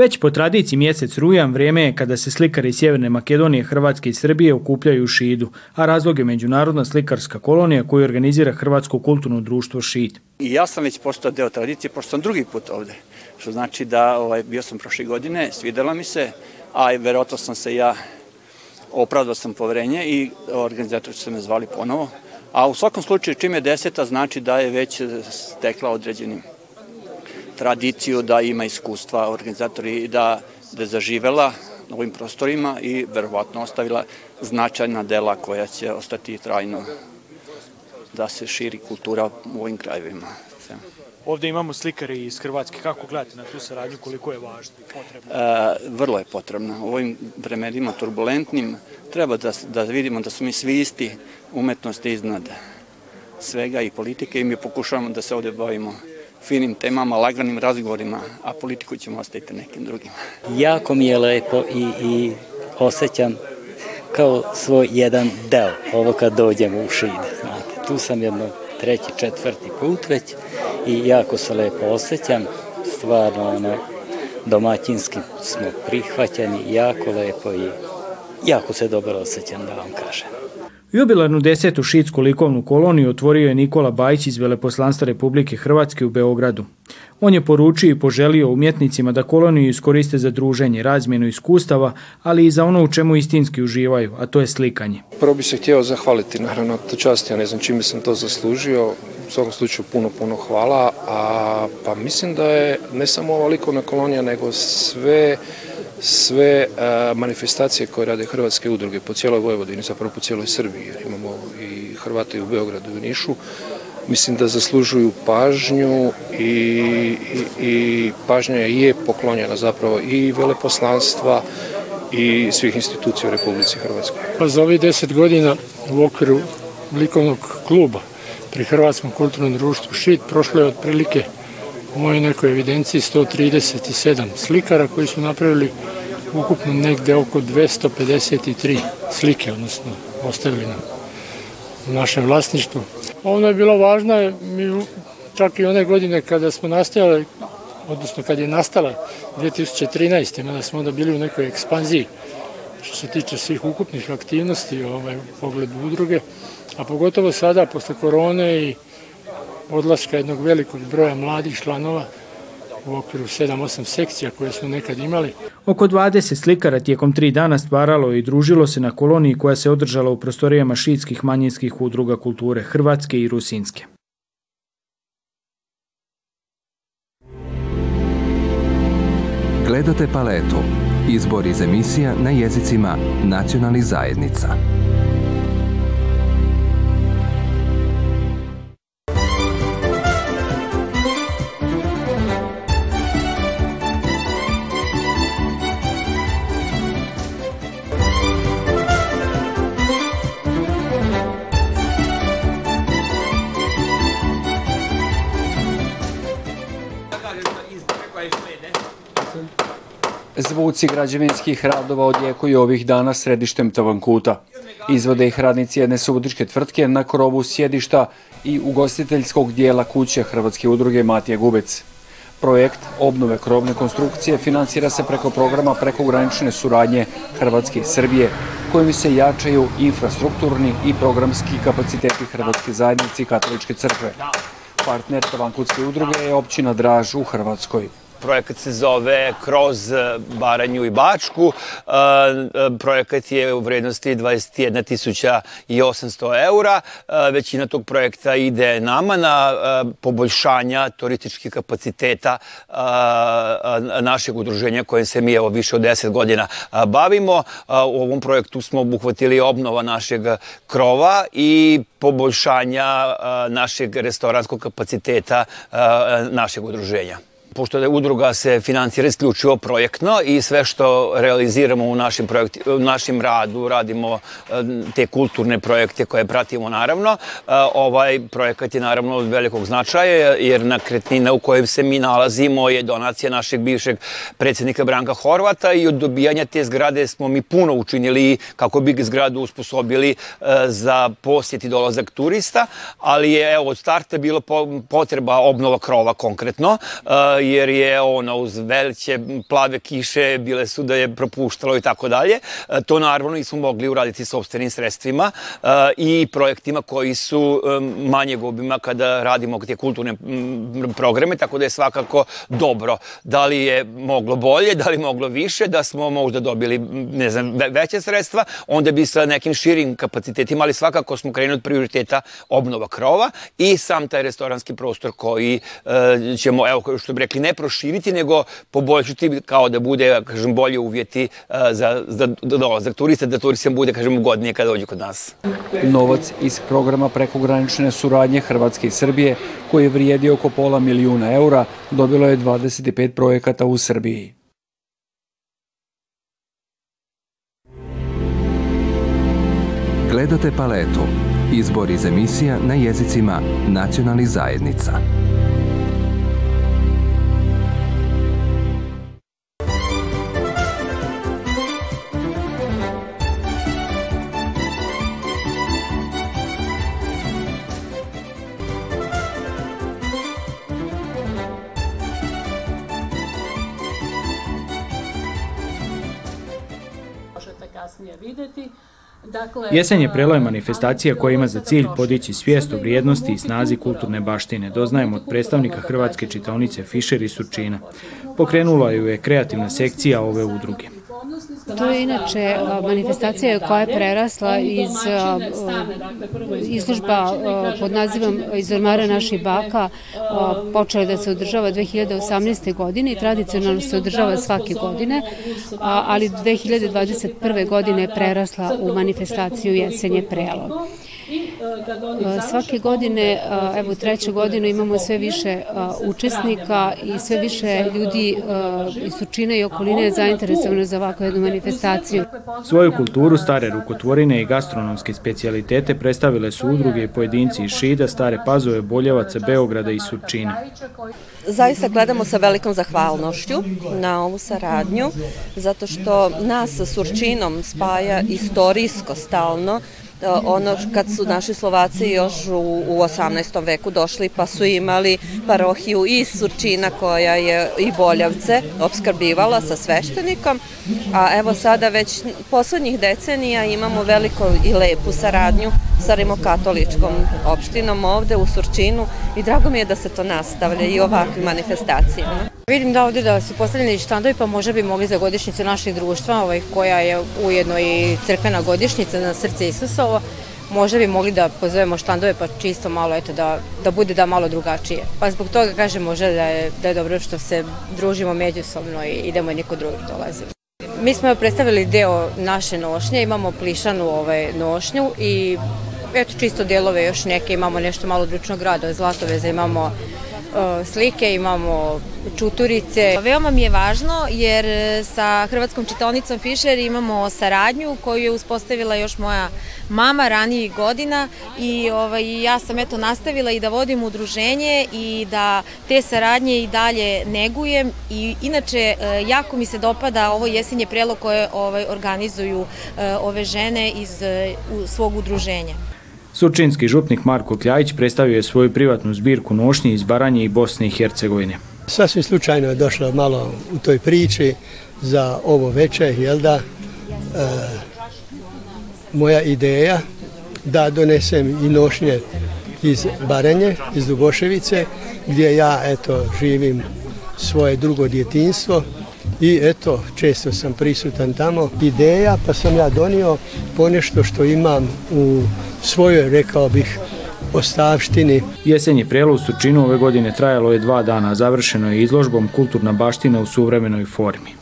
Već po tradiciji mjesec rujan vrijeme je kada se slikari iz Sjeverne Makedonije, Hrvatske i Srbije okupljaju u Šidu, a razlog je Međunarodna slikarska kolonija koju organizira Hrvatsko kulturno društvo Šid. I ja sam već postao deo tradicije, pošto sam drugi put ovde. Što znači da ovaj, bio sam prošle godine, svidela mi se, a verovatno sam se ja opravdao sam poverenje i organizatori su me zvali ponovo. A u svakom slučaju čim je deseta znači da je već stekla određenim tradiciju, da ima iskustva organizatori da, da je zaživela na ovim prostorima i verovatno ostavila značajna dela koja će ostati trajno da se širi kultura u ovim krajevima. Ovde imamo slikari iz Hrvatske. Kako gledate na tu saradnju, koliko je važno i potrebno? E, vrlo je potrebno. U ovim vremenima turbulentnim treba da, da vidimo da su mi svi isti umetnosti iznad svega i politike i mi pokušavamo da se ovde bavimo finim temama, laganim razgovorima, a politiku ćemo ostaviti nekim drugim. Jako mi je lepo i, i osjećam kao svoj jedan deo ovo kad dođem u šid. Znate, tu sam jedno treći, četvrti put već i jako se lepo osjećam. Stvarno, ono, domaćinski smo prihvaćeni, jako lepo i jako se dobro osjećam da vam kažem. Jubilarnu desetu šitsku likovnu koloniju otvorio je Nikola Bajić iz Veleposlanstva Republike Hrvatske u Beogradu. On je poručio i poželio umjetnicima da koloniju iskoriste za druženje, razmjenu iskustava, ali i za ono u čemu istinski uživaju, a to je slikanje. Prvo bi se htio zahvaliti naravno to čast, ja ne znam čime sam to zaslužio, u svakom slučaju puno, puno hvala, a pa mislim da je ne samo ova likovna kolonija, nego sve sve a, manifestacije koje rade hrvatske udruge po cijeloj Vojvodini, zapravo po cijeloj Srbiji, jer imamo i Hrvate u Beogradu i u Nišu, mislim da zaslužuju pažnju i, i, i pažnja je poklonjena zapravo i veleposlanstva i svih institucija u Republici Hrvatskoj. Pa za ovih deset godina u okviru likovnog kluba pri Hrvatskom kulturnom društvu ŠIT prošlo je otprilike u mojoj nekoj evidenciji 137 slikara koji su napravili ukupno negde oko 253 slike, odnosno ostavili nam u našem vlasništvu. Ono je bilo važno, mi čak i one godine kada smo nastajali, odnosno kad je nastala 2013. mada smo onda bili u nekoj ekspanziji što se tiče svih ukupnih aktivnosti ovaj, u pogledu udruge, a pogotovo sada, posle korone i odlaska jednog velikog broja mladih članova u okviru 7-8 sekcija koje smo nekad imali. Oko 20 slikara tijekom tri dana stvaralo i družilo se na koloniji koja se održala u prostorijama šitskih manjinskih udruga kulture Hrvatske i Rusinske. Gledate paletu. Izbor iz emisija na jezicima nacionalnih zajednica. Zvuci građevinskih radova odjekuju ovih dana središtem Tavankuta. Izvode ih radnici jedne subotičke tvrtke na krovu sjedišta i ugostiteljskog dijela kuće Hrvatske udruge Matija Gubec. Projekt obnove krovne konstrukcije finansira se preko programa prekogranične suradnje Hrvatske i Srbije, kojim se jačaju infrastrukturni i programski kapaciteti Hrvatske zajednice i Katoličke crkve. Partner Tavankutske udruge je općina Draž u Hrvatskoj. Projekat se zove Kroz Baranju i Bačku. Projekat je u vrednosti 21.800 eura. Većina tog projekta ide nama na poboljšanja turističkih kapaciteta našeg udruženja kojem se mi evo više od 10 godina bavimo. U ovom projektu smo obuhvatili obnova našeg krova i poboljšanja našeg restoranskog kapaciteta našeg udruženja pošto je udruga se financira isključivo projektno i sve što realiziramo u našim, projekti, u našim radu, radimo e, te kulturne projekte koje pratimo naravno. E, ovaj projekat je naravno od velikog značaja jer nakretnina u kojem se mi nalazimo je donacija našeg bivšeg predsjednika Branka Horvata i od dobijanja te zgrade smo mi puno učinili kako bi zgradu usposobili e, za posjet i dolazak turista, ali je evo, od starta bilo potreba obnova krova konkretno jer je ono uz veliće plave kiše bile su da je propuštalo i tako dalje. To naravno nismo mogli uraditi sobstvenim sredstvima i projektima koji su manje obima kada radimo te kulturne programe, tako da je svakako dobro. Da li je moglo bolje, da li moglo više, da smo možda dobili ne znam, veće sredstva, onda bi sa nekim širim kapacitetima, ali svakako smo krenuli od prioriteta obnova krova i sam taj restoranski prostor koji e, ćemo, evo, što bi rekli, ne proširiti, nego poboljšati kao da bude, kažem, bolje uvjeti e, za, za dolazak turista, da turistom bude, kažem, ugodnije kada dođu kod nas. Novac iz programa prekogranične suradnje Hrvatske i Srbije, koji je vrijedio oko pola milijuna eura, dobilo je 25 projekata u Srbiji. Gledate paletu. Izbor iz emisija na jezicima nacionalnih zajednica. Kasnije videti. Dakle, Jesen je preloj manifestacija koja ima za cilj podići svijest o vrijednosti i snazi kulturne baštine. Doznajemo od predstavnika Hrvatske čitaonice Fischer i Surčina. Pokrenula ju je kreativna sekcija ove udruge. To je inače manifestacija koja je prerasla iz izložba pod nazivom Iz ormara naših baka počela da se održava 2018. godine i tradicionalno se održava svake godine, ali 2021. godine je prerasla u manifestaciju Jesenje prelo. Svake godine, evo treću godinu imamo sve više učesnika i sve više ljudi iz Surčine i okoline zainteresovano za ovakvu jednu manifestaciju. Svoju kulturu, stare rukotvorine i gastronomske specialitete predstavile su udruge i pojedinci iz Šida, Stare Pazove, Boljevaca, Beograda i Surčine. Zaista gledamo sa velikom zahvalnošću na ovu saradnju, zato što nas sa Surčinom spaja istorijsko stalno ono kad su naši Slovaci još u, u 18. veku došli pa su imali parohiju iz Surčina koja je i Boljavce obskrbivala sa sveštenikom, a evo sada već poslednjih decenija imamo veliko i lepu saradnju sa rimokatoličkom opštinom ovde u Surčinu i drago mi je da se to nastavlja i ovakvim manifestacijama. Vidim da ovde da su postavljeni štandovi pa možda bi mogli za godišnjicu naših društva ovaj, koja je ujedno i crkvena godišnjica na srce Isusovo možda bi mogli da pozovemo štandove pa čisto malo eto da, da bude da malo drugačije. Pa zbog toga kažem možda da je, da je dobro što se družimo međusobno i idemo i niko drugi dolazi. Mi smo predstavili deo naše nošnje, imamo plišanu ovaj, nošnju i eto čisto delove još neke, imamo nešto malo dručnog rada, zlatoveza, imamo slike, imamo čuturice. Veoma mi je važno jer e, sa Hrvatskom čitaonicom Fischer imamo saradnju koju je uspostavila još moja mama ranijih godina i ovaj, ja sam eto nastavila i da vodim udruženje i da te saradnje i dalje negujem i inače e, jako mi se dopada ovo jesenje prelo koje ovaj, organizuju e, ove žene iz svog udruženja. Surčinski župnik Marko Kljajić predstavio je svoju privatnu zbirku nošnji iz Baranje i Bosne i Hercegovine. Sasvim slučajno je došlo malo u toj priči za ovo veče, jel da, e, moja ideja da donesem i nošnje iz Baranje, iz Duboševice, gdje ja eto živim svoje drugo djetinstvo i eto često sam prisutan tamo. Ideja pa sam ja donio ponešto što imam u svojoj, rekao bih, ostavštini. Jesenji prelo u Surčinu ove godine trajalo je dva dana, završeno je izložbom Kulturna baština u suvremenoj formi.